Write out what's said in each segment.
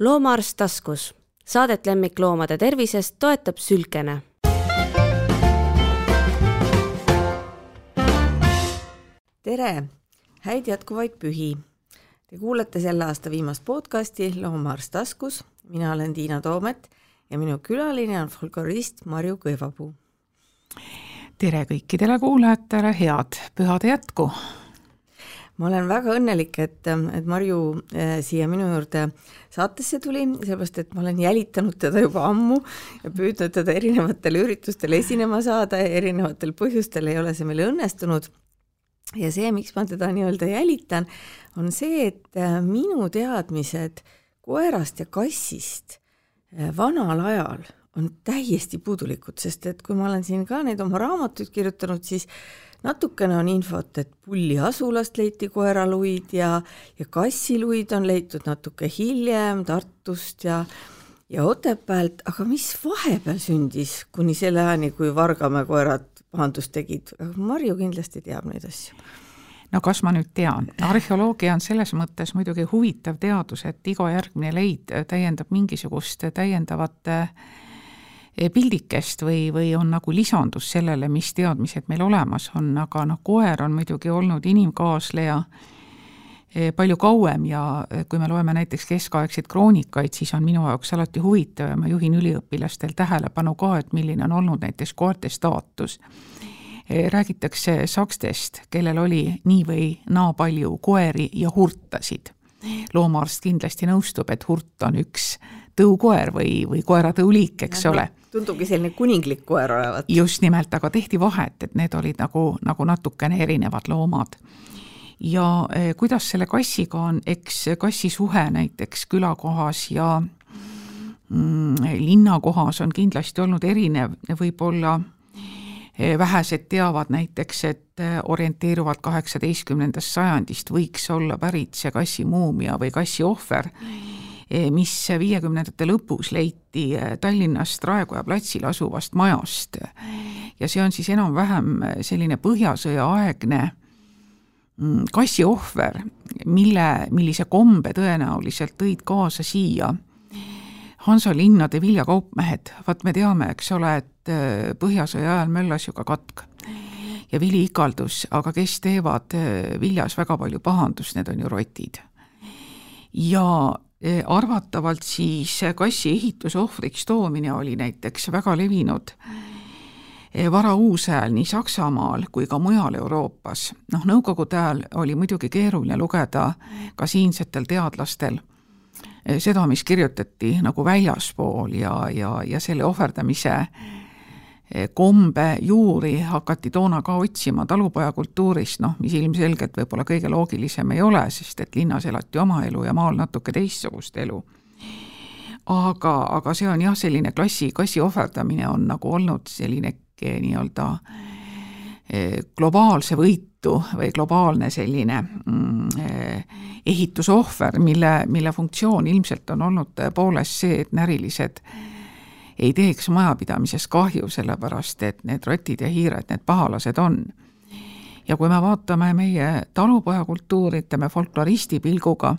loomaarst taskus. Saadet lemmikloomade tervisest toetab Sülkene. tere, häid jätkuvaid pühi. Te kuulete selle aasta viimast podcasti Loomaarst taskus. mina olen Tiina Toomet ja minu külaline on folklorist Marju Kõivapuu. tere kõikidele kuulajatele, head pühade jätku ma olen väga õnnelik, et, et Marju äh, siia minu juurde saatesse tuli, sellepärast et ma olen jälitanud teda juba ammu ja püüdnud teda erinevatel üritustel esinema saada ja erinevatel põhjustel ei ole see meil õnnestunud. ja see, miks ma teda nii-öelda jälitan, on see, et äh, minu teadmised koerast ja kassist äh, vanal ajal on täiesti puudulikud, sest et kui ma olen siin ka neid oma raamatuid kirjutanud, siis natukene on infot, et Pulli asulast leiti koeraluid ja, ja kassiluid on leitud natuke hiljem Tartust ja ja Otepäält, aga mis vahepeal sündis kuni selle ajani, kui Vargamäe koerad pahandust tegid, Marju kindlasti teab neid asju. No kas ma nüüd tean, arheoloogia on selles mõttes muidugi huvitav teadus, et iga järgmine leid täiendab mingisugust täiendavat äh, pildikest või, või on nagu lisandus sellele, mis teadmised meil olemas on, aga noh, koer on muidugi olnud inimkaasleja eh, palju kauem ja eh, kui me loeme näiteks keskaegseid kroonikaid, siis on minu jaoks alati huvitav ja ma juhin üliõpilastel tähelepanu ka, et milline on olnud näiteks koerte staatus. räägitakse sakstest, kellel oli nii või naa palju koeri ja hurtasid. loomaarst kindlasti nõustub, et hurt on üks tõukoer või, või koeratõuliik, eks Aha. ole tundubki selline kuninglik koer olevat. just nimelt, aga tehti vahet, et need olid nagu, nagu natukene erinevad loomad. ja eh, kuidas selle kassiga on, eks kassi suhe näiteks külakohas ja mm, linnakohas on kindlasti olnud erinev, võib-olla eh, vähesed teavad näiteks, et eh, orienteeruvalt kaheksateistkümnendast sajandist võiks olla pärit see kassi muumia või kassi ohver mm mis viiekümnendate lõpus leiti eh, Tallinnast Raekoja platsil asuvast majast. ja see on siis enam-vähem selline põhjasõjaaegne mm, kassiohver, mille, millise kombe tõenäoliselt tõid kaasa siia Hanso linnade viljakaupmehed, vaat me teame, eks ole, et eh, põhjasõja ajal möllas ju ka katk ja vili ikaldus, aga kes teevad viljas väga palju pahandust, need on ju rotid. ja Eh, arvatavalt siis kassi ehitusohvriks toomine oli näiteks väga levinud eh, varauusajal nii Saksamaal kui ka mujal Euroopas. noh, nõukogude ajal oli muidugi keeruline lugeda ka siinsetel teadlastel eh, seda, mis kirjutati nagu väljaspool ja, ja, ja selle ohverdamise kombe juuri hakati toona ka otsima talupojakultuurist, noh, mis ilmselgelt võib-olla kõige loogilisem ei ole, sest et linnas elati oma elu ja maal natuke teistsugust elu. aga, aga see on jah, selline klassi, klassi ohverdamine on nagu olnud selline nii-öelda eh, globaalse võitu või globaalne selline mm, eh, ehitusohver, mille, mille funktsioon ilmselt on olnud tõepoolest see, et närilised äh, ei teeks majapidamises kahju, sellepärast et need rotid ja hiired, need pahalased on. ja kui me vaatame meie talupojakultuuri, ütleme folkloristi pilguga,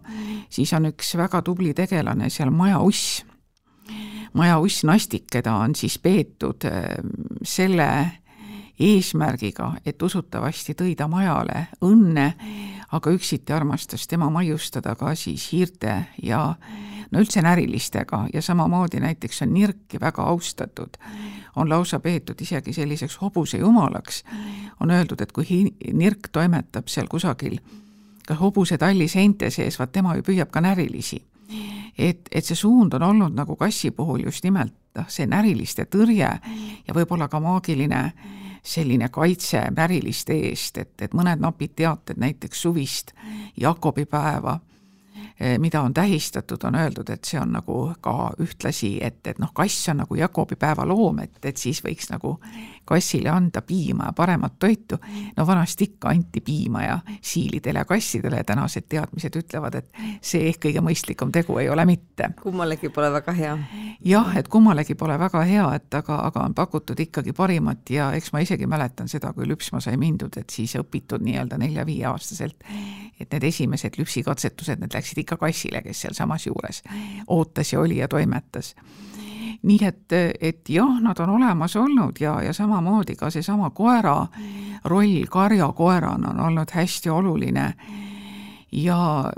siis on üks väga tubli tegelane seal majauss. majauss Nastik, keda on siis peetud äh, selle eesmärgiga, et usutavasti tõi ta majale õnne, aga üksiti armastas tema maiustada ka siis hiirte ja no üldse närilistega ja samamoodi näiteks on nirki väga austatud, on lausa peetud isegi selliseks hobusejumalaks. on öeldud, et kui nirk toimetab seal kusagil kas hobusetalli seinte sees, vaat tema ju püüab ka närilisi. et, et see suund on olnud nagu kassi puhul just nimelt noh, see näriliste tõrje ja võib-olla ka maagiline selline kaitse näriliste eest, et, et mõned napid teated näiteks suvist Jakobipäeva Eh, mida on tähistatud, on öeldud, et see on nagu ka ühtlasi, et, et noh, kass on nagu Jakobi päeva loom, et, et siis võiks nagu kassile anda piima ja paremat toitu. no vanasti ikka anti piima ja siilidele ja kassidele, tänased teadmised ütlevad, et see ehk kõige mõistlikum tegu ei ole mitte. kummalegi pole väga hea. jah, et kummalegi pole väga hea, et aga, aga on pakutud ikkagi parimat ja eks ma isegi mäletan seda, kui lüpsma sai mindud, et siis õpitud nii-öelda nelja-viieaastaselt, et need esimesed lüpsikatsetused, need läksid ikka kassile, kes sealsamas juures ootas ja oli ja toimetas nii et, et jah, nad on olemas olnud ja, ja samamoodi ka seesama koera roll karjakoerana on olnud hästi oluline. ja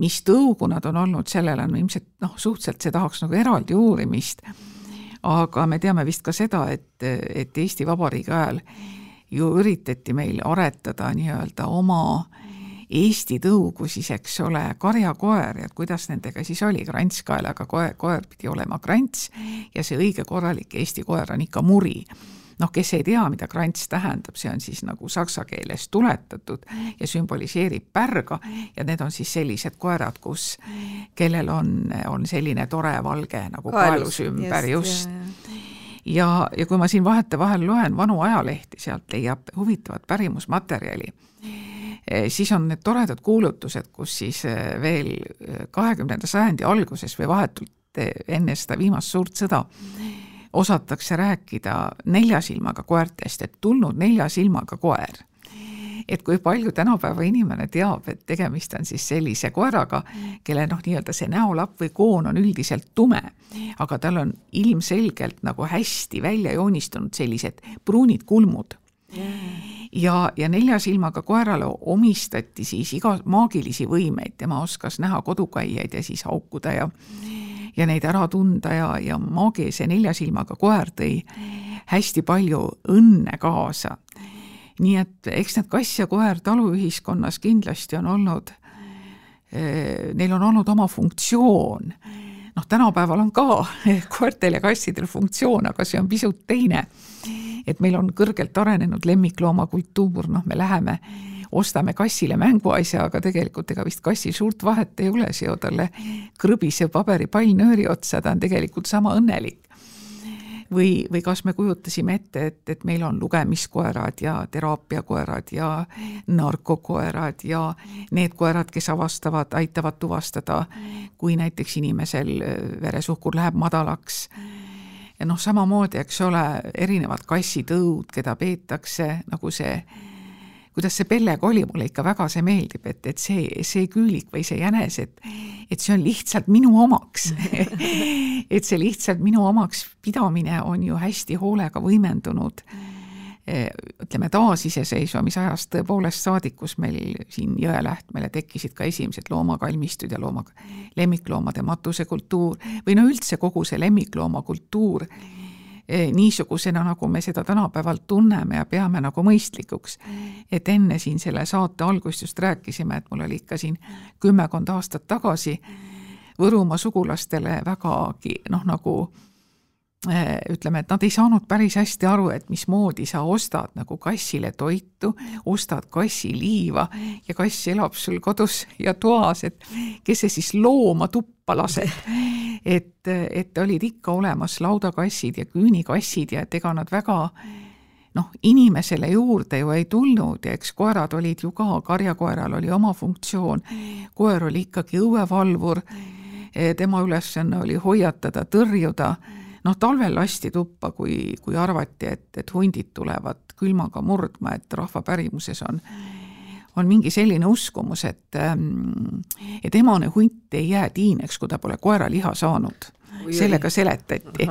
mis tõugu nad on olnud, sellele on ilmselt noh, suhteliselt see tahaks nagu eraldi uurimist. aga me teame vist ka seda, et, et Eesti Vabariigi ajal ju üritati meil aretada nii-öelda oma äh, Eesti tõugu siis, eks ole, karjakoer ja kuidas nendega siis oli, krantskaelaga koer, koer pidi olema krants ja see õige korralik Eesti koer on ikka muri. Noh, kes ei tea, mida krants tähendab, see on siis nagu saksa keeles tuletatud ja sümboliseerib pärga ja need on siis sellised koerad, kus, kellel on, on selline tore valge nagu kaelus ümber, just, just.. ja, ja kui ma siin vahetevahel loen vanu ajalehti, sealt leiab huvitavat pärimusmaterjali siis on need toredad kuulutused, kus siis veel kahekümnenda sajandi alguses või vahetult enne seda viimast suurt sõda osatakse rääkida nelja silmaga koertest, et tulnud nelja silmaga koer. Et kui palju tänapäeva inimene teab, et tegemist on siis sellise koeraga, kelle noh, nii-öelda see näolapp või koon on üldiselt tume, aga tal on ilmselgelt nagu hästi välja joonistunud sellised pruunid kulmud ja, ja nelja silmaga koerale omistati siis iga maagilisi võimeid, tema oskas näha kodukaiaid ja siis haukuda ja ja neid ära tunda ja, ja maagilise nelja silmaga koer tõi hästi palju õnne kaasa. nii et eks need kass ja koer taluühiskonnas kindlasti on olnud, eh, neil on olnud oma funktsioon noh, tänapäeval on ka koertel ja kassidel funktsioon, aga see on pisut teine et meil on kõrgelt arenenud lemmikloomakultuur, noh, me läheme ostame kassile mänguasja, aga tegelikult ega vist kassil suurt vahet ei ole, seo talle krõbisev paberipall nööri otsa, ta on tegelikult sama õnnelik. Või, või kas me kujutasime ette, et, et meil on lugemiskoerad ja teraapiakoerad ja narkokoerad ja need koerad, kes avastavad, aitavad tuvastada, kui näiteks inimesel veresuhkur läheb madalaks. Ja noh, samamoodi, eks ole, erinevad kassitõud, keda peetakse nagu see, kuidas see Pellega oli, mulle ikka väga see meeldib, et, et see, see küülik või see jänes, et et see on lihtsalt minu omaks. Et see lihtsalt minu omaks pidamine on ju hästi hoolega võimendunud ütleme, taasiseseisvumisajast tõepoolest saadik, kus meil siin Jõelähtmele tekkisid ka esimesed loomakalmistud ja looma, lemmikloomade matusekultuur või no üldse kogu see lemmikloomakultuur niisugusena, nagu me seda tänapäeval tunneme ja peame nagu mõistlikuks. et enne siin selle saate algust just rääkisime, et mul oli ikka siin kümmekond aastat tagasi Võrumaa sugulastele vägagi noh, nagu Äh, ütleme, et nad ei saanud päris hästi aru, et mismoodi sa ostad nagu kassile toitu, ostad kassiliiva ja kass elab sul kodus ja toas, et kes see siis looma tuppa laseb. Et, et olid ikka olemas laudakassid ja küünikassid ja et ega nad väga noh, inimesele juurde ju ei tulnud ja eks koerad olid ju ka, karjakoeral oli oma funktsioon, koer oli ikkagi õuevalvur, tema ülesanne oli hoiatada, tõrjuda. Noh, talvel lasti tuppa, kui, kui arvati, et, et hundid tulevad külmaga murdma, et rahva pärimuses on on mingi selline uskumus, et, ähm, et emane hunt ei jää tiineks, kui ta pole koeraliha saanud. sellega seletati,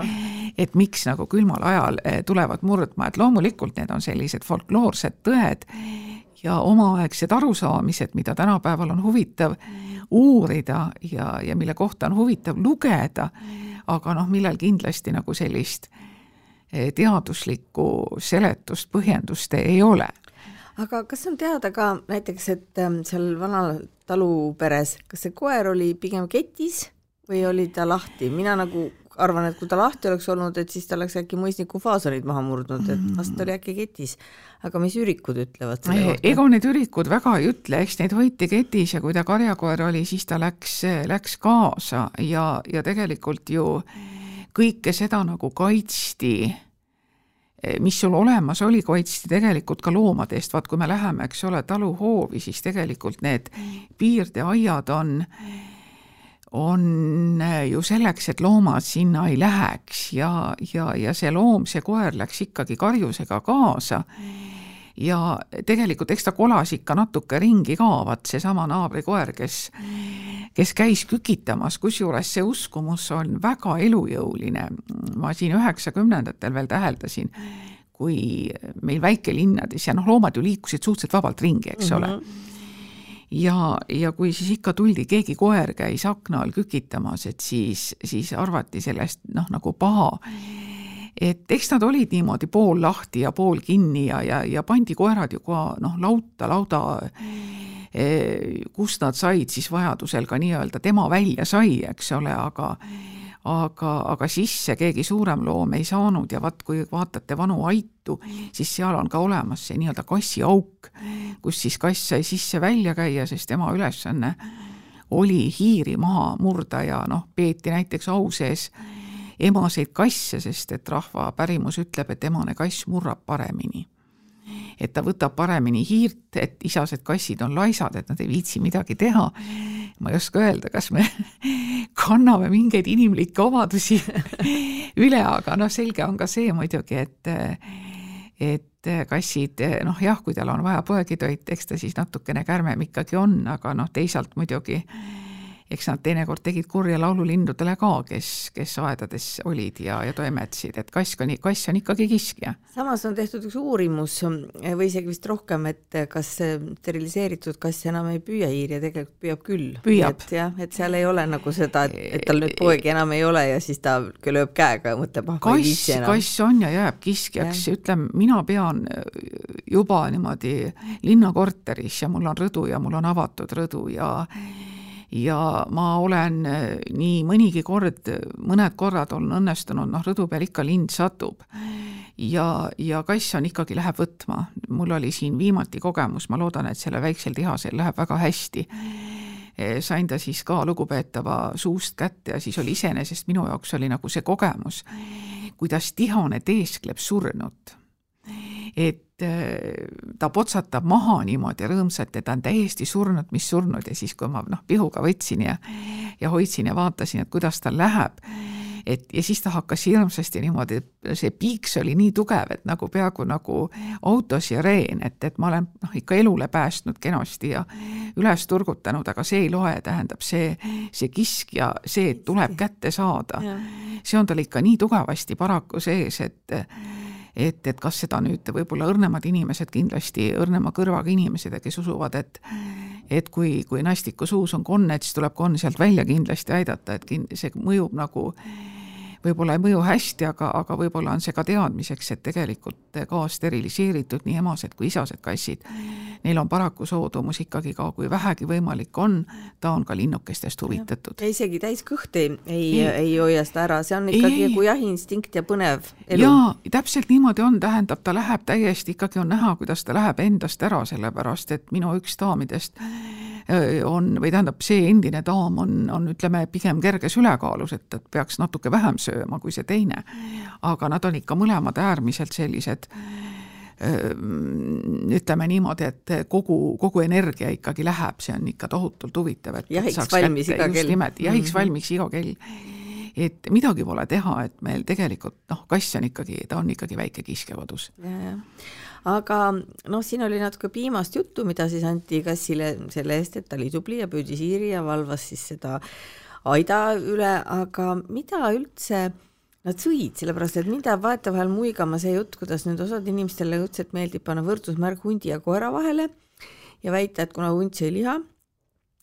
et miks nagu külmal ajal eh, tulevad murdma, et loomulikult need on sellised folkloorsed tõed ja omaaegsed arusaamised, mida tänapäeval on huvitav uurida ja, ja mille kohta on huvitav lugeda aga noh, millel kindlasti nagu sellist eh, teaduslikku seletust, põhjendust ei ole. Aga kas on teada ka näiteks, et ähm, seal vanal taluperes, kas see koer oli pigem ketis või oli ta lahti, mina nagu arvan, et kui ta lahti oleks olnud, et siis ta oleks äkki mõisniku faasonid maha murdnud, et vast oli äkki ketis. aga mis ürikud ütlevad selle kohta? ega need ürikud väga ei ütle, eks neid hoiti ketis ja kui ta karjakoer oli, siis ta läks, läks kaasa ja, ja tegelikult ju kõike seda nagu kaitsti mis sul olemas oli, kaitsti tegelikult ka loomade eest, vaat kui me läheme, eks ole, taluhoovi, siis tegelikult need piirdeaiad on on ju selleks, et loomad sinna ei läheks. Ja, ja, ja see loom, see koer läks ikkagi karjusega kaasa. Ja tegelikult eks ta kolas ikka natuke ringi ka, vaat seesama naabrikoer, kes kes käis kükitamas, kusjuures see uskumus on väga elujõuline. ma siin üheksakümnendatel veel täheldasin, kui meil väikelinnades ja noh, loomad ju liikusid suhteliselt vabalt ringi, eks ole mm. -hmm. ja, ja kui siis ikka tuldi, keegi koer käis akna all kükitamas, et siis, siis arvati sellest noh, nagu paha et eks nad olid niimoodi pool lahti ja pool kinni ja, ja, ja pandi koerad ju ka noh, lauta, lauda kust nad said siis vajadusel ka nii-öelda tema välja sai, eks ole, aga aga, aga sisse keegi suurem loom ei saanud ja vaat kui vaatate vanu aitu, siis seal on ka olemas see nii-öelda kassiauk, kus siis kass sai sisse-välja käia, sest tema ülesanne oli hiiri maha murda ja noh, peeti näiteks au sees emaseid kasse, sest et rahva pärimus ütleb, et emane kass murrab paremini et ta võtab paremini hiirt, et isased kassid on laisad, et nad ei viitsi midagi teha. ma ei oska öelda, kas me kanname mingeid inimlikke omadusi üle, aga noh, selge on ka see muidugi, et et kassid, noh jah, kui tal on vaja poegitoit, eks ta siis natukene kärmem ikkagi on, aga noh, teisalt muidugi äh, eks nad teinekord tegid kurja laululindudele ka, kes, kes aedades olid ja, ja toimetasid, et kass on, kass on ikkagi kiskja. samas on tehtud üks uurimus või isegi vist rohkem, et kas steriliseeritud kass enam ei püüa hiiri ja tegelikult püüab küll. et jah, et seal ei ole nagu seda, et, tal nüüd poegi enam ei ole ja siis ta lööb käega ja mõtleb, ah ma ei viitsi enam. kass on ja jääb kiskjaks, ütleme, mina pean juba niimoodi linnakorteris ja mul on rõdu ja mul on avatud rõdu ja ja ma olen äh, nii mõnigi kord, mõned korrad on õnnestunud, noh, rõdu peal ikka lind satub ja, ja kass on ikkagi, läheb võtma. mul oli siin viimati kogemus, ma loodan, et sellel väiksel tihasel läheb väga hästi. Äh, sain ta siis ka lugupeetava suust kätte ja siis oli iseenesest minu jaoks oli nagu see kogemus, kuidas tihane teeskleb surnut. et ta potsatab maha niimoodi rõõmsalt ja ta on täiesti surnud, mis surnud ja siis, kui ma noh, pihuga võtsin ja ja hoidsin ja vaatasin, et kuidas tal läheb, et ja siis ta hakkas hirmsasti niimoodi, see piiks oli nii tugev, et nagu peaaegu nagu autosireen, et, et ma olen noh, ikka elule päästnud kenasti ja üles turgutanud, aga see ei loe, tähendab see, see kisk ja see, et tuleb kätte saada, see on tal ikka nii tugevasti paraku sees, et et, et kas seda nüüd võib-olla õrnemad inimesed, kindlasti õrnema kõrvaga inimesed, kes usuvad, et et kui, kui nastiku suus on konne, et siis tuleb konn sealt välja kindlasti aidata, et kin-, see mõjub nagu võib-olla ei mõju hästi, aga, aga võib-olla on see ka teadmiseks, et tegelikult ka steriliseeritud nii emased kui isased kassid, neil on paraku soodumus ikkagi ka, kui vähegi võimalik on, ta on ka linnukestest huvitatud. ja isegi täiskõht ei, ei, ei hoia seda ära, see on ikkagi nagu jahiinstinkt ja põnev elu. jaa, täpselt niimoodi on, tähendab, ta läheb täiesti, ikkagi on näha, kuidas ta läheb endast ära, sellepärast et minu üks daamidest on, või tähendab, see endine daam on, on ütleme, pigem kerges ülekaalus, et, et peaks natuke vähem sööma kui see teine. aga nad on ikka mõlemad äärmiselt sellised ütleme niimoodi, et kogu, kogu energia ikkagi läheb, see on ikka tohutult huvitav, et jahiks valmis iga kell. jahiks mm -hmm. valmis iga kell. et midagi pole teha, et meil tegelikult noh, kass on ikkagi, ta on ikkagi väike kiskja kodus aga noh, siin oli natuke piimast juttu, mida siis anti kassile selle eest, et ta oli tubli ja püüdis hiiri ja valvas siis seda aida üle, aga mida üldse nad sõid, sellepärast et mind jääb vahetevahel muigama see jutt, kuidas nüüd osad inimestele õudselt meeldib panna võrdusmärk hundi ja koera vahele ja väita, et kuna hunt sõi liha,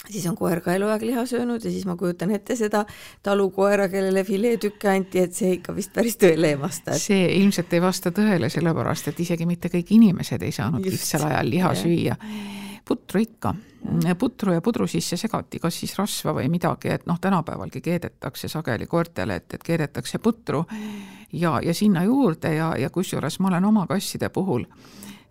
siis on koer ka eluaeg liha söönud ja siis ma kujutan ette seda talukoera, kellele fileetükke anti, et see ikka vist päris tõele ei vasta et.... see ilmselt ei vasta tõele, sellepärast et isegi mitte kõik inimesed ei saanud kitsal ajal liha ja. süüa. Putru ikka, putru ja pudru sisse segati, kas siis rasva või midagi, et noh, tänapäevalgi keedetakse sageli koertele, et, et keedetakse putru ja, ja sinna juurde ja, ja kusjuures ma olen oma kasside puhul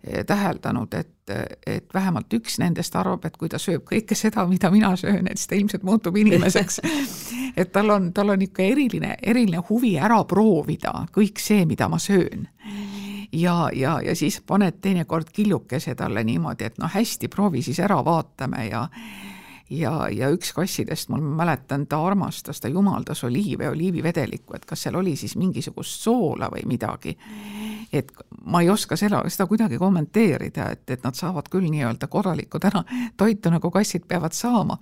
Eh, täheldanud, et, et vähemalt üks nendest arvab, et kui ta sööb kõike seda, mida mina söön, et siis ta ilmselt muutub inimeseks et tal on, tal on ikka eriline, eriline huvi ära proovida kõik see, mida ma söön. Ja, ja, ja siis paned teinekord killukese talle niimoodi, et noh, hästi, proovi siis ära, vaatame ja ja, ja üks kassidest, ma mäletan, ta armastas, ta jumaldas oliive oliivivedelikku, et kas seal oli siis mingisugust soola või midagi. et ma ei oska seda, seda kuidagi kommenteerida, et, et nad saavad küll nii-öelda korralikku täna toitu, nagu kassid peavad saama.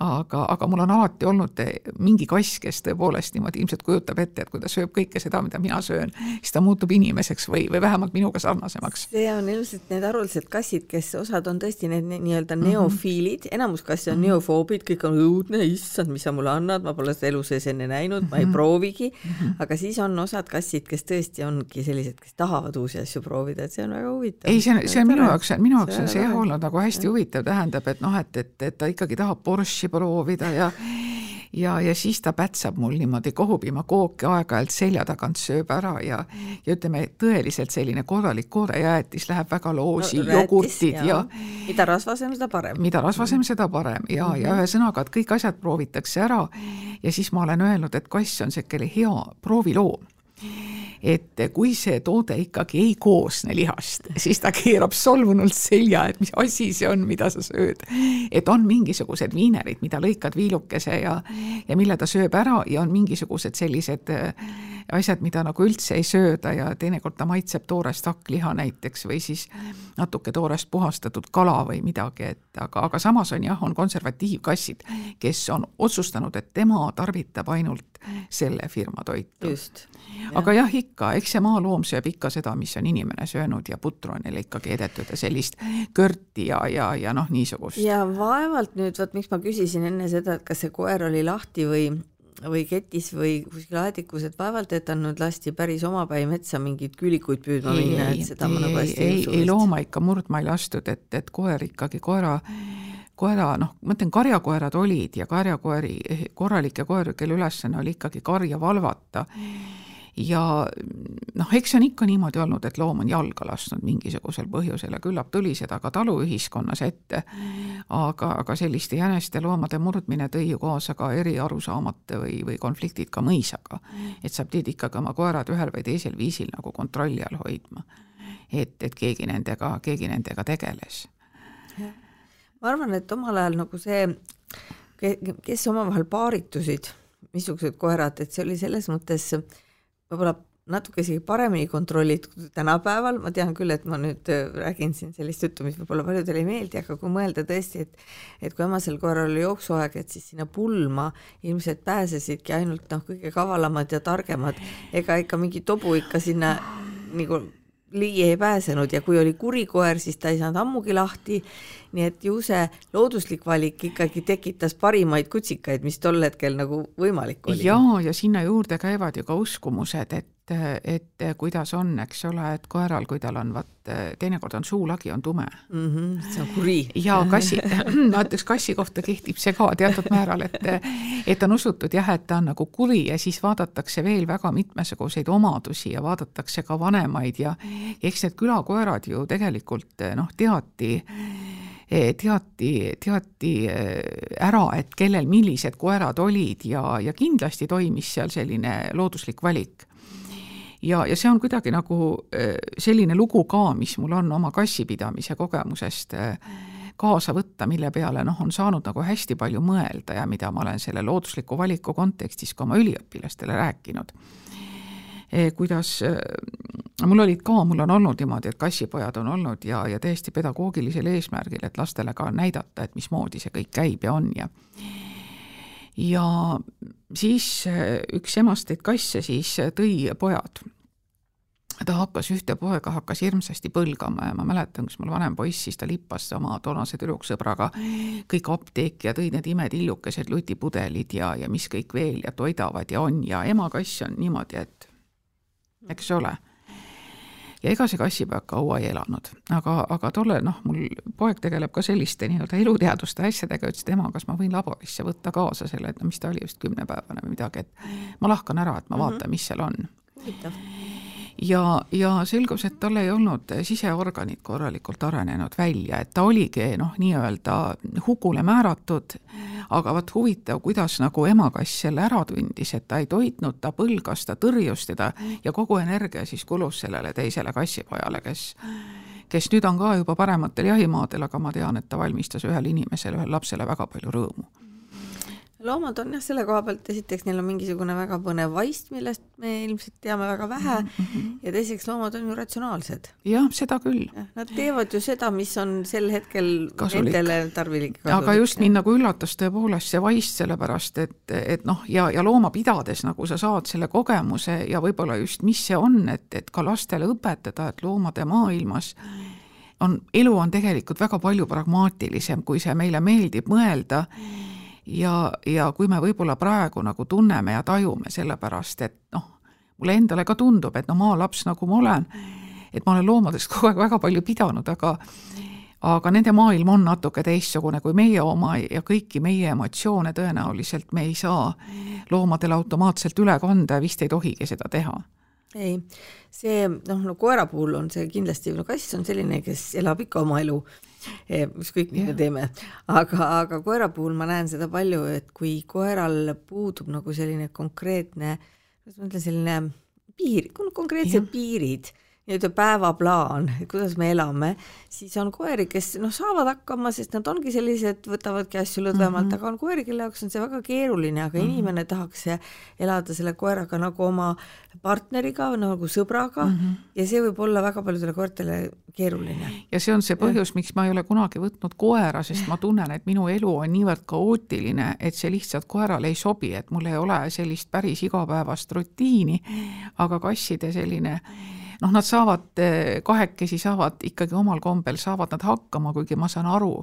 aga, aga mul on alati olnud mingi kass, kes tõepoolest niimoodi ilmselt kujutab ette, et kui ta sööb kõike seda, mida mina söön, siis ta muutub inimeseks või, või vähemalt minuga sarnasemaks. see on ilmselt need haruldased kassid, kes osad on tõesti need nii-öelda neofiilid, enamus kasse on on neofoobid, kõik on õudne, issand, mis sa mulle annad, ma pole seda elu sees enne näinud, ma ei mhm. proovigi. Mhm. aga siis on osad kassid, kes tõesti ongi sellised, kes tahavad uusi asju proovida, et see on väga huvitav. ei, see on, see on minu jaoks, minu jaoks on see jah olnud nagu hästi huvitav, tähendab, et noh, et, et, et ta ikkagi tahab Porsche proovida ja ja, ja siis ta pätsab mul niimoodi kohupiimakooki aeg-ajalt selja tagant sööb ära ja ja ütleme, tõeliselt selline korralik koorejäätis läheb väga loosi no,, jogurtid ja, ja mida rasvasem, seda parem. mida rasvasem, seda parem ja mm, -hmm. ja ühesõnaga, et kõik asjad proovitakse ära ja siis ma olen öelnud, et kass on selline hea prooviloom et kui see toode ikkagi ei koosne lihast, siis ta keerab solvunult selja, et mis asi see on, mida sa sööd. et on mingisugused viinerid, mida lõikad viilukese ja, ja mille ta sööb ära ja on mingisugused sellised äh, asjad, mida nagu üldse ei sööda ja teinekord ta maitseb toorest hakkliha näiteks või siis natuke toorest puhastatud kala või midagi, et aga, aga samas on jah, on konservatiivkassid, kes on otsustanud, et tema tarvitab ainult selle firma toitu. aga jah, ikka, eks see maaloom sööb ikka seda, mis on inimene söönud ja putru on neile ikkagi edetud ja sellist körti ja, ja, ja noh, niisugust. ja vaevalt nüüd, vot miks ma küsisin enne seda, et kas see koer oli lahti või või ketis või kuskil aedikus, et vaevalt, et ta nüüd lasti päris omapäi metsa mingeid küülikuid püüdma minna, et seda ei, ma nagu hästi ei usu. ei, looma ikka murdma ei lastud, et, et koer ikkagi, koera koera, noh, ma ütlen, karjakoerad olid ja karjakoeri, korralikke koeri, kelle ülesanne oli ikkagi karja valvata. Ja noh, eks see on ikka niimoodi olnud, et loom on jalga lasknud mingisugusel põhjusel ja küllap tuli seda ka taluühiskonnas ette. aga, aga selliste jäneste loomade murdmine tõi ju kaasa ka eri arusaamate või, või konfliktid ka mõisaga. et sa pidid ikkagi oma koerad ühel või teisel viisil nagu kontrolli all hoidma. et, et keegi nendega, keegi nendega tegeles ma arvan, et omal ajal nagu see, kes omavahel paaritusid, missugused koerad, et see oli selles mõttes võib-olla natuke isegi paremini kontrollitud tänapäeval, ma tean küll, et ma nüüd äh, räägin siin sellist juttu, mis võib-olla paljudele ei meeldi, aga kui mõelda tõesti, et et kui emasel korral oli jooksuaeg, et siis sinna pulma ilmselt pääsesidki ainult noh, kõige kavalamad ja targemad, ega ikka mingi tobu ikka sinna nagu ligi ei pääsenud ja kui oli kuri koer, siis ta ei saanud ammugi lahti. nii et ju see looduslik valik ikkagi tekitas parimaid kutsikaid, mis tol hetkel nagu võimalik oli. ja, ja sinna juurde käivad ju ka uskumused, et et, et kuidas on, eks ole, et koeral, kui tal on vaat teinekord on suulagi on tume mm. -hmm, see on kuri. ja kassi, näiteks kassi kohta kehtib see ka teatud määral, et et on usutud jah, et ta on nagu kuri ja siis vaadatakse veel väga mitmesuguseid omadusi ja vaadatakse ka vanemaid ja eks need külakoerad ju tegelikult noh, teati teati, teati ära, et kellel millised koerad olid ja, ja kindlasti toimis seal selline looduslik valik ja, ja see on kuidagi nagu äh, selline lugu ka, mis mul on oma kassipidamise kogemusest äh, kaasa võtta, mille peale noh, on saanud nagu hästi palju mõelda ja mida ma olen selle loodusliku valiku kontekstis ka oma üliõpilastele rääkinud. Äh, kuidas, mul olid ka, mul on olnud niimoodi, et kassipojad on olnud ja, ja täiesti pedagoogilisel eesmärgil, et lastele ka näidata, et mismoodi see kõik käib ja on ja ja siis äh, üks emasteid kasse siis äh, tõi pojad. ta hakkas ühte poega, hakkas hirmsasti põlgama ja ma mäletan, kus mul vanem poiss, siis ta lippas oma toonase tüdruksõbraga kõik apteeki ja tõi need imetillukesed lutipudelid ja, ja mis kõik veel ja toidavad ja on ja ema kass on niimoodi, et eks ole ja ega see kassipoeg kaua ei elanud, aga, aga tolle noh, mul poeg tegeleb ka selliste nii-öelda eluteaduste asjadega, ütles, et ema, kas ma võin laborisse võtta kaasa selle, et no mis ta oli, vist kümnepäevane või midagi, et ma lahkan ära, et ma vaatan mm, -hmm. mis seal on. Ja, ja selgus, et tal ei olnud siseorganid korralikult arenenud välja, et ta oligi noh, nii-öelda hukule määratud, aga vot huvitav, kuidas nagu emakass selle ära tundis, et ta ei toitnud, ta põlgas, ta tõrjus teda ja kogu energia siis kulus sellele teisele kassipojale, kes kes nüüd on ka juba parematel jahimaadel, aga ma tean, et ta valmistas ühele inimesele, ühele lapsele väga palju rõõmu loomad on jah, selle koha pealt, esiteks neil on mingisugune väga põnev vaist, millest me ilmselt teame väga vähe mm -hmm. ja teiseks loomad on ju ratsionaalsed. jah, seda küll. Nad teevad ju seda, mis on sel hetkel kasulik. nendele tarvilik. aga just mind nagu üllatas tõepoolest see vaist, sellepärast et, et noh, ja, ja looma pidades nagu sa saad selle kogemuse ja võib-olla just, mis see on, et, et ka lastele õpetada, et loomade maailmas on, elu on tegelikult väga palju pragmaatilisem, kui see meile meeldib mõelda ja, ja kui me võib-olla praegu nagu tunneme ja tajume sellepärast, et noh, mulle endale ka tundub, et no maalaps, nagu ma olen, et ma olen loomadest kogu aeg väga palju pidanud, aga aga nende maailm on natuke teistsugune kui meie oma ja kõiki meie emotsioone tõenäoliselt me ei saa loomadele automaatselt üle kanda ja vist ei tohigi seda teha. Ei, see noh, no koera puhul on see kindlasti, no kass on selline, kes elab ikka oma elu. ükskõik, mis me teeme. aga, aga koera puhul ma näen seda palju, et kui koeral puudub nagu selline konkreetne, kuidas ma ütlen, selline piir, konkreetsed ja. piirid nii-öelda päevaplaan, kuidas me elame, siis on koeri, kes noh, saavad hakkama, sest nad ongi sellised, võtavadki asju lõdvemalt mm, -hmm. aga on koeri, kelle jaoks on see väga keeruline, aga mm -hmm. inimene tahaks elada selle koeraga nagu oma partneriga, nagu sõbraga mm -hmm. ja see võib olla väga paljudele koertele keeruline. ja see on see põhjus, miks ma ei ole kunagi võtnud koera, sest ma tunnen, et minu elu on niivõrd kaootiline, et see lihtsalt koerale ei sobi, et mul ei ole sellist päris igapäevast rutiini, aga kasside selline noh, nad saavad, kahekesi saavad ikkagi omal kombel, saavad nad hakkama, kuigi ma saan aru,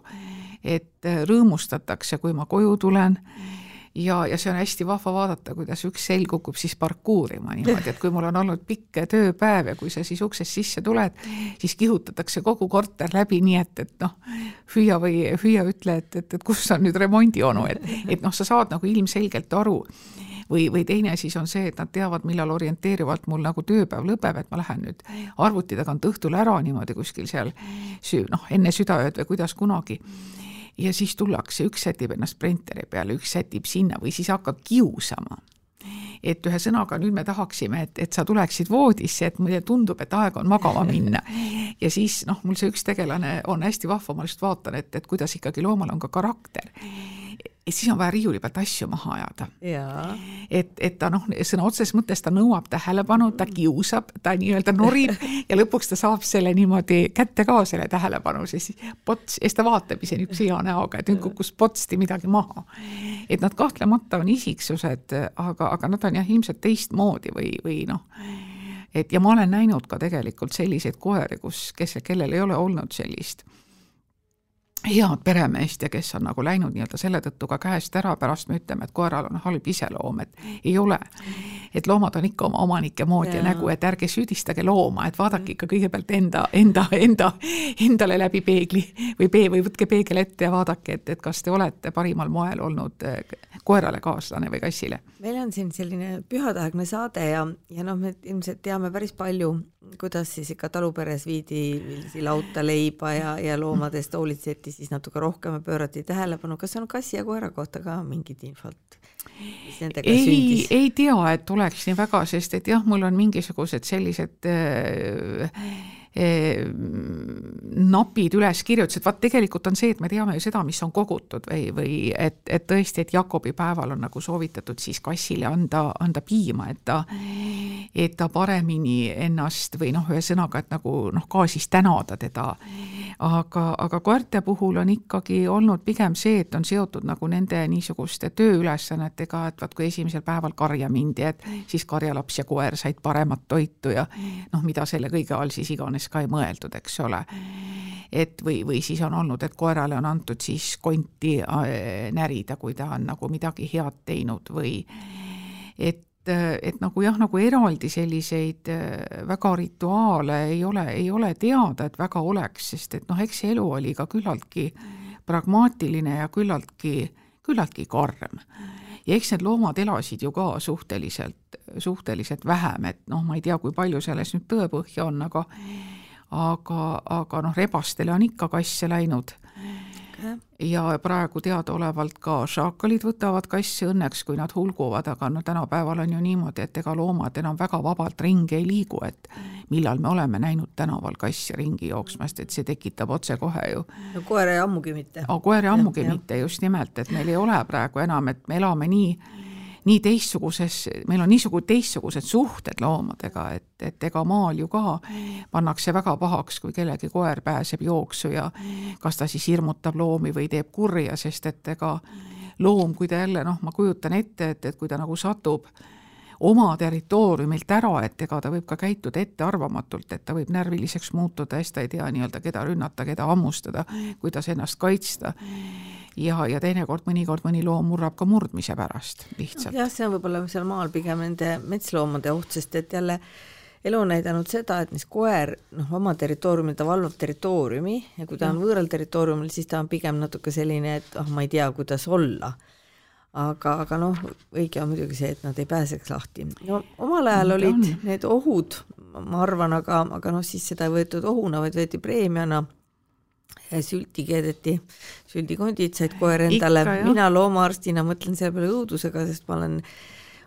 et eh, rõõmustatakse, kui ma koju tulen. Ja, ja see on hästi vahva vaadata, kuidas üks selg kukub siis parkuurima niimoodi, et kui mul on olnud pikk tööpäev ja kui sa siis uksest sisse tuled, siis kihutatakse kogu korter läbi, nii et, et noh, hüüa või hüüa ütle, et, et, et kus on nüüd remondionu, et, et noh, sa saad nagu ilmselgelt aru või, või teine siis on see, et nad teavad, millal orienteerivalt mul nagu tööpäev lõpeb, et ma lähen nüüd arvuti tagant õhtul ära niimoodi kuskil seal süü-, noh, enne südaööd või kuidas kunagi. Ja siis tullakse, üks sätib ennast printeri peale, üks sätib sinna või siis hakkab kiusama. Et ühesõnaga nüüd me tahaksime, et, et sa tuleksid voodisse, et mulle tundub, et aeg on magama minna. ja siis noh, mul see üks tegelane on hästi vahva, ma just vaatan, et, et kuidas ikkagi loomal on ka karakter et siis on vaja riiuli pealt asju maha ajada. et, et ta noh, sõna otseses mõttes ta nõuab tähelepanu, ta kiusab, ta nii-öelda norib ja lõpuks ta saab selle niimoodi kätte ka, selle tähelepanu, siis pots, ja siis ta vaatab ise niisuguse hea näoga, et nüüd kukkus potsti midagi maha. et nad kahtlemata on isiksused, aga, aga nad on jah, ilmselt teistmoodi või, või noh, et ja ma olen näinud ka tegelikult selliseid koeri, kus, kes, kellel ei ole olnud sellist head peremeest ja kes on nagu läinud nii-öelda selle tõttu ka käest ära, pärast me ütleme, et koeral on halb iseloom, et ei ole. et loomad on ikka oma omanike moodi ja, ja nägu, et ärge süüdistage looma, et vaadake ikka kõigepealt enda, enda, enda, endale läbi peegli või pee- või võtke peegel ette ja vaadake, et, et kas te olete parimal moel olnud eh, koerale kaaslane või kassile. meil on siin selline pühadaegne saade ja, ja noh, me ilmselt teame päris palju kuidas siis ikka taluperes viidi lauta leiba ja, ja loomadest hoolitseti siis natuke rohkem ja pöörati tähelepanu, kas on kassi ja koera kohta ka mingit infot? ei, ei tea, et oleks nii väga, sest et jah, mul on mingisugused sellised äh, napid üles kirjutas, et vaat tegelikult on see, et me teame ju seda, mis on kogutud või, või et, et tõesti, et Jakobi päeval on nagu soovitatud siis kassile anda, anda piima, et ta, et ta paremini ennast või noh, ühesõnaga, et nagu noh, ka siis tänada teda. aga, aga koerte puhul on ikkagi olnud pigem see, et on seotud nagu nende niisuguste tööülesannetega, et vaat kui esimesel päeval karja mindi, et siis karjalaps ja koer said paremat toitu ja noh, mida selle kõige all siis iganes selleks ka ei mõeldud, eks ole. et või, või siis on olnud, et koerale on antud siis konti äh, närida, kui ta on nagu midagi head teinud või et et nagu jah, nagu eraldi selliseid äh, väga rituaale ei ole, ei ole teada, et väga oleks, sest et noh, eks see elu oli ka küllaltki pragmaatiline ja küllaltki, küllaltki karm ja eks need loomad elasid ju ka suhteliselt, suhteliselt vähem, et noh, ma ei tea, kui palju selles nüüd tõepõhja on, aga aga, aga noh, rebastele on ikka kasse läinud ja praegu teadaolevalt ka šaakalid võtavad kasse õnneks, kui nad hulguvad, aga no tänapäeval on ju niimoodi, et ega loomad enam väga vabalt ringi ei liigu, et millal me oleme näinud tänaval kasse ringi jooksmast, et see tekitab otsekohe ju. no koera ammugi mitte. koera ammugi ja, mitte, just nimelt, et meil ei ole praegu enam, et me elame nii nii teistsuguses, meil on niisugused teistsugused suhted loomadega, et, et ega maal ju ka pannakse väga pahaks, kui kellegi koer pääseb jooksu ja kas ta siis hirmutab loomi või teeb kurja, sest et ega loom, kui ta jälle noh, ma kujutan ette, et, et kui ta nagu satub oma territooriumilt ära, et ega ta võib ka käituda ettearvamatult, et ta võib närviliseks muutuda, siis ta ei tea nii-öelda, keda rünnata, keda hammustada, kuidas ennast kaitsta ja, ja teinekord mõnikord mõni loom murrab ka murdmise pärast lihtsalt. jah, see on võib-olla seal maal pigem nende metsloomade oht, sest et jälle elu on näidanud seda, et mis koer noh, oma territooriumil, ta valvab territooriumi ja kui ta on võõral territooriumil, siis ta on pigem natuke selline, et ah oh,, ma ei tea, kuidas olla. Aga, aga noh, õige on muidugi see, et nad ei pääseks lahti. no omal ajal no, olid on. need ohud, ma arvan, aga, aga noh, siis seda ei võetud ohuna, vaid võeti preemiana sülti keedeti, süldikondid said koer endale, mina loomaarstina mõtlen selle peale õudusega, sest ma olen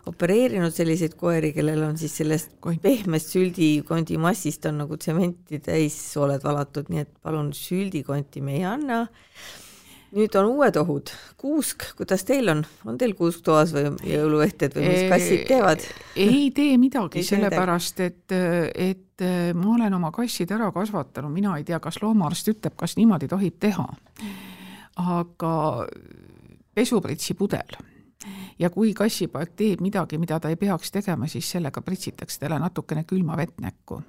opereerinud selliseid koeri, kellel on siis sellest pehmest süldikondi massist on nagu tsementi täis sooled valatud, nii et palun süldikonti me ei anna nüüd on uued ohud, kuusk, kuidas teil on, on teil kuusk toas või jõuluehted või mis kassid teevad? ei tee midagi, sellepärast et, et ma olen oma kassid ära kasvatanud, mina ei tea, kas loomaarst ütleb, kas niimoodi tohib teha. aga pesupritsi pudel ja kui kassipoeg teeb midagi, mida ta ei peaks tegema, siis sellega pritsitakse talle natukene külma vett näkku.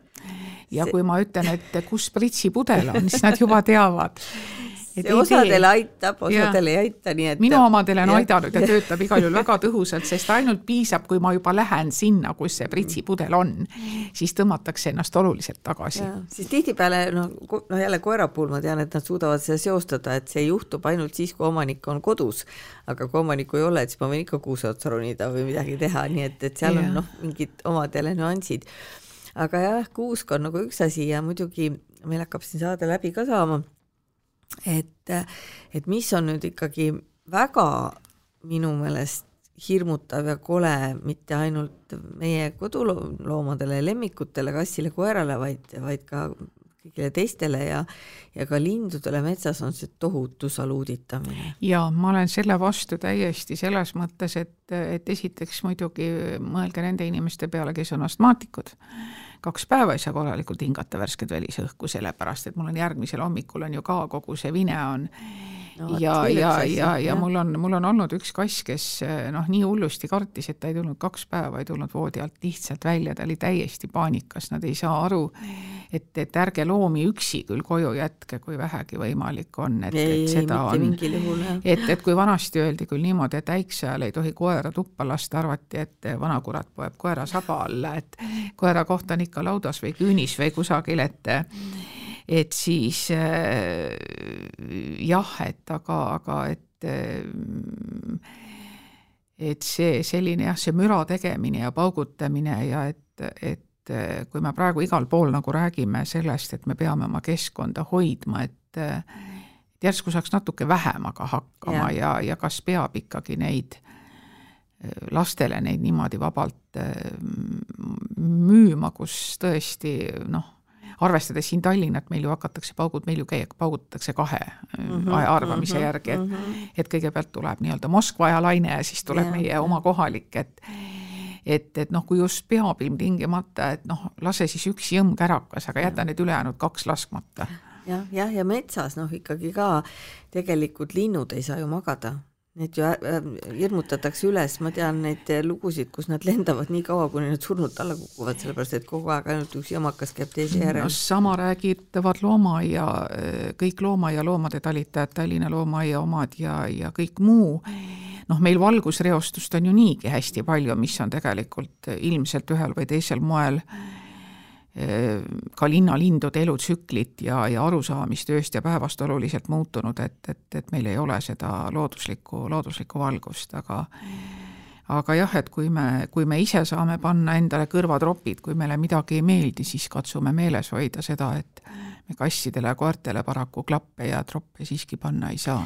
ja kui ma ütlen, et kus pritsipudel on, siis nad juba teavad see osadele aitab, osadele ei aita, nii et minu omadele on ja. aidanud ja töötab igal juhul väga tõhusalt, sest ainult piisab, kui ma juba lähen sinna, kus see pritsipudel on, siis tõmmatakse ennast oluliselt tagasi. siis tihtipeale noh, no jälle koera puhul ma tean, et nad suudavad seda seostada, et see juhtub ainult siis, kui omanik on kodus, aga kui omanikku ei ole, et siis ma võin ikka kuuse otsa ronida või midagi teha, nii et, et seal ja. on noh, mingid omad jälle nüansid. aga jah, kuusk on nagu üks asi ja muidugi meil hakkab siin saade läbi ka saama et, et mis on nüüd ikkagi väga minu meelest hirmutav ja kole mitte ainult meie koduloomadele, lemmikutele, kassile, koerale, vaid, vaid ka kõigile teistele ja, ja ka lindudele metsas on see tohutu saluuditamine. ja ma olen selle vastu täiesti selles mõttes, et, et esiteks muidugi mõelge nende inimeste peale, kes on astmaatikud kaks päeva ei saa korralikult hingata värsket välisõhku, sellepärast et mul on järgmisel hommikul on ju ka kogu see vine on no, ja, ja, ja, ja mul on, mul on olnud üks kass, kes noh, nii hullusti kartis, et ta ei tulnud kaks päeva, ei tulnud voodi alt lihtsalt välja, ta oli täiesti paanikas, nad ei saa aru, et, et ärge loomi üksi küll koju jätke, kui vähegi võimalik on, et, et seda on, et, et kui vanasti öeldi küll niimoodi, et äikse ajal ei tohi koera tuppa lasta, arvati, et vanakurat poeb koera saba alla, et koera koht on ikka laudas või küünis või kusagil, et et siis äh, jah, et aga, aga et äh, et see selline jah, see müra tegemine ja paugutamine ja et, et äh, kui me praegu igal pool nagu räägime sellest, et me peame oma keskkonda hoidma, et et järsku saaks natuke vähemaga hakkama ja, ja, ja kas peab ikkagi neid lastele neid niimoodi vabalt müüma, kus tõesti noh, arvestades siin Tallinnat, meil ju hakatakse paugud, meil ju käia, paugutatakse kahe mm -hmm, arvamise mm -hmm, järgi, et mm -hmm. et kõigepealt tuleb nii-öelda Moskva ajalaine ja siis tuleb yeah, meie oma kohalik, et et, et noh, kui just peab ilmtingimata, et noh, lase siis üks jõmm kärakas, aga jäta need ülejäänud kaks laskmata. Jah, jah, ja metsas noh, ikkagi ka tegelikult linnud ei saa ju magada Need ju äh, hirmutatakse üles, ma tean neid lugusid, kus nad lendavad nii kaua, kuni nad surnult alla kukuvad, sellepärast et kogu aeg ainult üks jamakas käib teise järel no,. sama räägivad loomaaia, kõik loomaaia loomade talitajad, Tallinna loomaaia omad ja, ja kõik muu. noh, meil valgusreostust on ju niigi hästi palju, mis on tegelikult ilmselt ühel või teisel moel äh, ka linnalindude elutsüklit ja, ja arusaamist ööst ja päevast oluliselt muutunud, et, et, et meil ei ole seda looduslikku, looduslikku valgust, aga aga jah, et kui me, kui me ise saame panna endale kõrvatropid, kui meile midagi ei meeldi, siis katsume meeles hoida seda, et me kassidele ja koertele paraku klappe ja troppe siiski panna ei saa.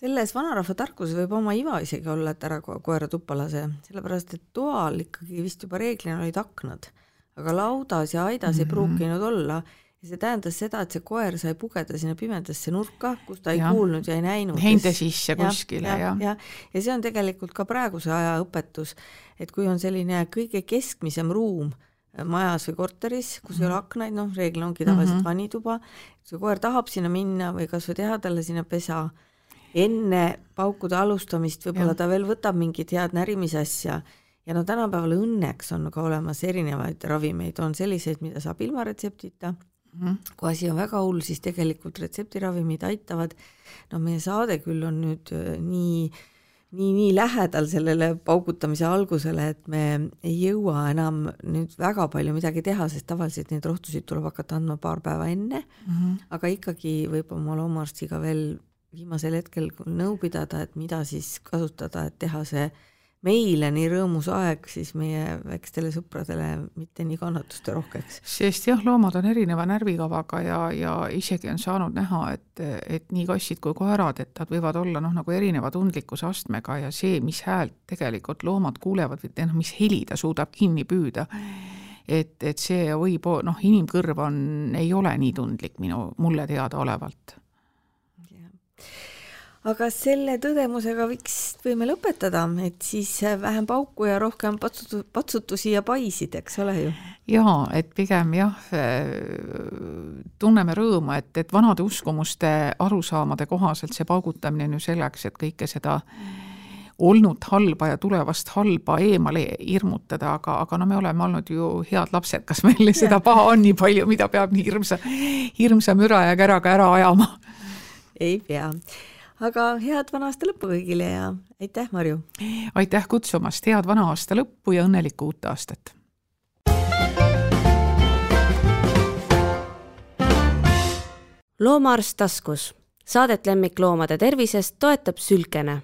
Selles vanarahva tarkuses võib oma iva isegi olla, et ära koera tuppa lase, sellepärast et toal ikkagi vist juba reeglina olid aknad, aga laudas ja aidas mm -hmm. ei mhm. pruukinud olla ja see tähendas seda, et see koer sai pugeda sinna pimedasse nurka, kus ta ei ja. kuulnud ja ei näinud. heinde sisse kuskile ja, ja, ja. ja see on tegelikult ka praeguse aja õpetus, et kui on selline kõige keskmisem ruum majas või korteris, kus mm -hmm. ei ole mhm. aknaid, noh, reeglina ongi tavaliselt mm -hmm. vannituba, see koer tahab sinna minna või kasvõi teha talle sinna pesa enne paukude alustamist võib-olla ta veel võtab mingit head närimisasja ja no tänapäeval õnneks on ka olemas erinevaid ravimeid, on selliseid, mida saab ilma retseptita mm, -hmm. kui asi on väga hull, siis tegelikult retseptiravimid aitavad, no meie saade küll on nüüd äh, nii nii, nii lähedal sellele paugutamise algusele, et me ei jõua enam nüüd väga palju midagi teha, sest tavaliselt neid rohtusid tuleb hakata andma paar päeva enne mm, -hmm. aga ikkagi võib oma loomaarstiga veel viimasel hetkel nõu pidada, et mida siis kasutada, et teha see meile nii rõõmus aeg siis meie väikestele sõpradele mitte nii kannatuste rohkeks. sest jah, loomad on erineva närvikavaga ja, ja isegi on saanud näha, et, et nii kassid kui koerad, et nad võivad olla noh, nagu erineva tundlikkuse astmega ja see, mis häält tegelikult loomad kuulevad või noh, mis heli ta suudab kinni püüda, et, et see võib, noh, inimkõrv on, ei ole nii tundlik minu, mulle teadaolevalt aga selle tõdemusega võiks, võime lõpetada, et siis vähem pauku ja rohkem patsutu-, patsutusi ja paisid, eks ole ju? jaa, et pigem jah, tunneme rõõmu, et, et vanade uskumuste arusaamade kohaselt see paugutamine on ju selleks, et kõike seda olnud halba ja tulevast halba eemale hirmutada, aga, aga no me oleme olnud ju head lapsed, kas meil seda paha on nii palju, mida peab nii hirmsa, hirmsa müra ja käraga ära ajama? ei pea aga head vana aasta lõppu kõigile ja aitäh, Marju! aitäh kutsumast, head vana aasta lõppu ja õnnelikku uut aastat! loomaarst taskus, saadet lemmikloomade tervisest toetab Sülkene